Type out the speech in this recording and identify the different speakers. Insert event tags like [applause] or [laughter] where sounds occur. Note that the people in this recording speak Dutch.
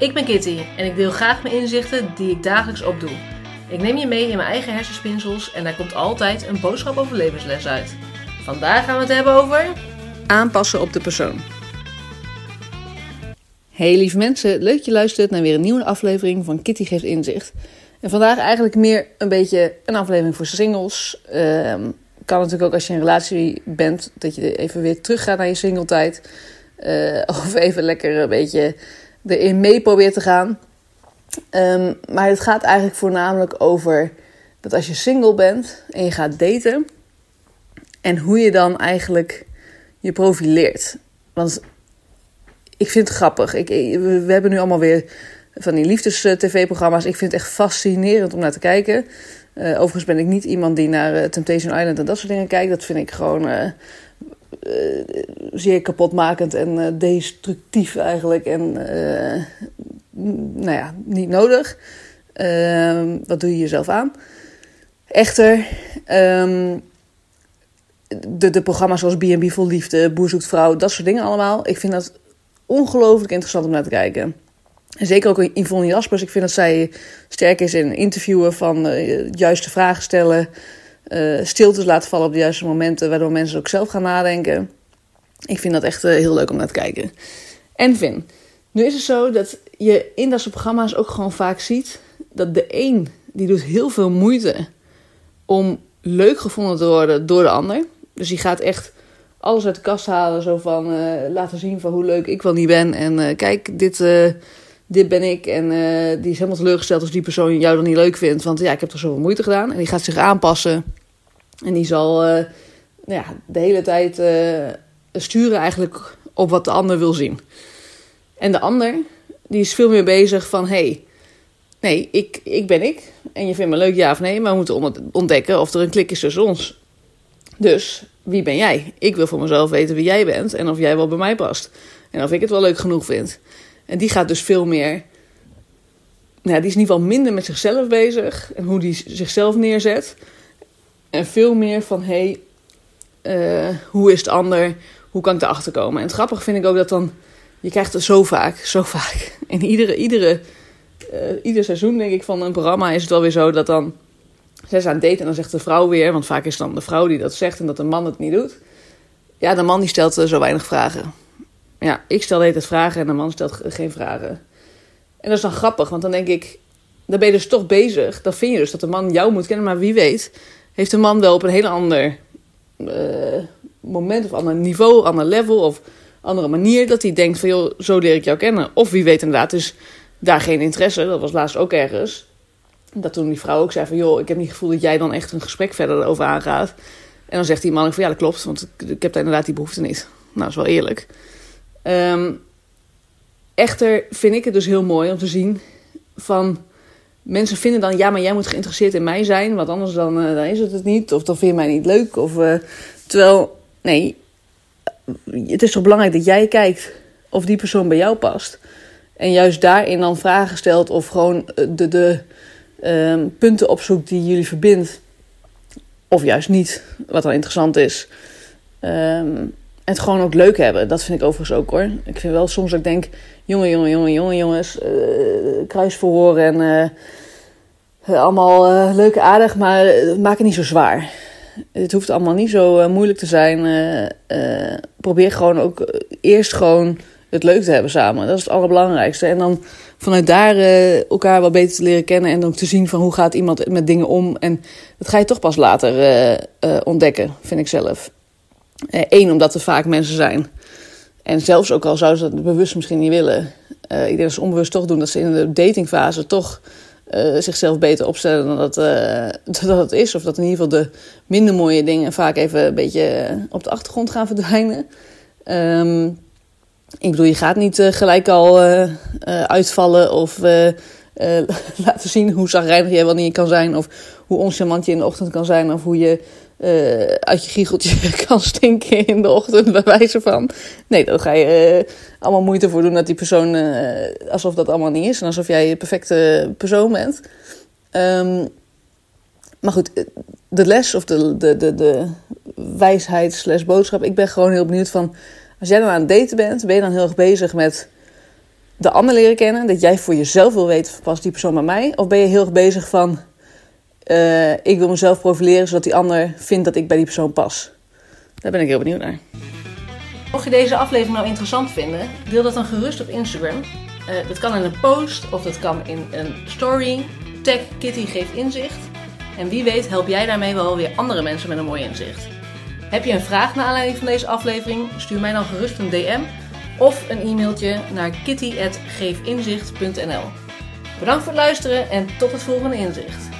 Speaker 1: Ik ben Kitty en ik deel graag mijn inzichten die ik dagelijks opdoe. Ik neem je mee in mijn eigen hersenspinsels en daar komt altijd een boodschap over levensles uit. Vandaag gaan we het hebben over aanpassen op de persoon. Hey lieve mensen, leuk dat je luistert naar weer een nieuwe aflevering van Kitty geeft inzicht. En vandaag eigenlijk meer een beetje een aflevering voor singles. Ehm, kan natuurlijk ook als je in een relatie bent, dat je even weer teruggaat naar je singletijd. Uh, [laughs] of even lekker een beetje erin mee probeert te gaan. Um, maar het gaat eigenlijk voornamelijk over dat als je single bent en je gaat daten. En hoe je dan eigenlijk je profileert. Want ik vind het grappig. Ik, we hebben nu allemaal weer van die liefdes-tv-programma's. Ik vind het echt fascinerend om naar te kijken. Uh, overigens ben ik niet iemand die naar uh, Temptation Island en dat soort dingen kijkt. Dat vind ik gewoon zeer kapotmakend en destructief eigenlijk. En nou ja, niet nodig. Ehm, wat doe je jezelf aan? Echter, um, de, de programma's zoals B&B Vol Liefde, Boer Zoekt Vrouw, dat soort dingen allemaal. Ik vind dat ongelooflijk interessant om naar te kijken. En zeker ook Yvonne Jaspers. Ik vind dat zij sterk is in interviewen van juiste vragen stellen. Uh, stiltes laten vallen op de juiste momenten, waardoor mensen ook zelf gaan nadenken. Ik vind dat echt uh, heel leuk om naar te kijken. En Vin, nu is het zo dat je in dat soort programma's ook gewoon vaak ziet dat de een die doet heel veel moeite om leuk gevonden te worden door de ander. Dus die gaat echt alles uit de kast halen, zo van uh, laten zien van hoe leuk ik wel niet ben. En kijk, dit, dit ben ik. En die is helemaal teleurgesteld als die persoon jou dan niet leuk vindt. Want ja, ik heb toch zoveel moeite gedaan. En die gaat zich aanpassen. En die zal nou ja, de hele tijd sturen eigenlijk op wat de ander wil zien. En de ander, die is veel meer bezig van... hey, nee, ik, ik ben ik. En je vindt me leuk, ja of nee. Maar we moeten ontdekken of er een klik is tussen ons. Dus, wie ben jij? Ik wil voor mezelf weten wie jij bent. En of jij wel bij mij past. En of ik het wel leuk genoeg vind. En die gaat dus veel meer... Nou, die is in ieder geval minder met zichzelf bezig. En hoe die zichzelf neerzet. En veel meer van, hé, hey, uh, hoe is het ander? Hoe kan ik erachter komen? En het grappige vind ik ook dat dan je krijgt het zo vaak, zo vaak. [laughs] In iedere, iedere, uh, ieder seizoen, denk ik, van een programma is het wel weer zo dat dan. Zij zijn aan het en dan zegt de vrouw weer, want vaak is het dan de vrouw die dat zegt en dat de man het niet doet. Ja, de man die stelt uh, zo weinig vragen. Ja, ik stel het vragen en de man stelt geen vragen. En dat is dan grappig, want dan denk ik, dan ben je dus toch bezig. Dan vind je dus dat de man jou moet kennen, maar wie weet, heeft de man wel op een heel ander uh, moment of ander niveau, ander level of andere manier. Dat hij denkt van, joh, zo leer ik jou kennen. Of wie weet inderdaad, is daar geen interesse. Dat was laatst ook ergens. Dat toen die vrouw ook zei van, joh, ik heb niet het gevoel dat jij dan echt een gesprek verder over aangaat. En dan zegt die man van, ja, dat klopt, want ik heb daar inderdaad die behoefte niet. Nou, dat is wel eerlijk. Um, echter vind ik het dus heel mooi om te zien van... Mensen vinden dan, ja, maar jij moet geïnteresseerd in mij zijn, want anders dan, uh, dan is het het niet. Of dan vind je mij niet leuk. Of, uh, terwijl, nee, het is toch belangrijk dat jij kijkt of die persoon bij jou past. En juist daarin dan vragen stelt of gewoon eh, de, de um, punten opzoekt die jullie verbindt. Of juist niet, wat dan interessant is. Um, het gewoon ook leuk hebben. Dat vind ik overigens ook hoor. Ik vind wel soms dat ik denk, jongen, jongen, jongen, jongen, jongens, uh, kruisverhoren en uh, allemaal uh, leuk aardig, maar maak het niet zo zwaar het hoeft allemaal niet zo moeilijk te zijn. Probeer gewoon ook eerst gewoon het leuk te hebben samen. Dat is het allerbelangrijkste. En dan vanuit daar elkaar wat beter te leren kennen. En ook te zien van hoe gaat iemand met dingen om. En dat ga je toch pas later ontdekken, vind ik zelf. Eén, omdat er vaak mensen zijn. En zelfs ook al zouden ze dat bewust misschien niet willen. ik denk onbewust toch doen dat ze in de datingfase toch uh, zichzelf beter opstellen dan dat, [laughs] uh, dat het is. Of dat in ieder geval de minder mooie dingen vaak even een beetje op de achtergrond gaan verdwijnen. Um, ik bedoel, je gaat niet uh, gelijk al uitvallen of [laughs] laten zien hoe zagrijnig jij wel niet kan zijn. Of hoe oncharmant je in de ochtend kan zijn. Of hoe je uh, uit je giecheltje [laughs] kan stinken in de ochtend, bij wijze van. Nee, dan ga je uh, allemaal moeite voor doen dat die persoon, uh, alsof dat allemaal niet is en alsof jij de perfecte persoon bent. Um, maar goed, de les of de, de, de, de wijsheid slash boodschap, ik ben gewoon heel benieuwd van, als jij dan aan het daten bent, ben je dan heel erg bezig met de ander leren kennen? Dat jij voor jezelf wil weten, past die persoon bij mij? Of ben je heel erg bezig van, uh, ik wil mezelf profileren zodat die ander vindt dat ik bij die persoon pas? Daar ben ik heel benieuwd naar. Mocht je deze aflevering nou interessant vinden, deel dat dan gerust op Instagram. Uh, dat kan in een post of dat kan in een story. Tag Kitty geeft inzicht. En wie weet help jij daarmee wel weer andere mensen met een mooi inzicht. Heb je een vraag naar aanleiding van deze aflevering? Stuur mij dan gerust een DM of een e-mailtje naar kitty.geefinzicht.nl. Bedankt voor het luisteren en tot het volgende inzicht.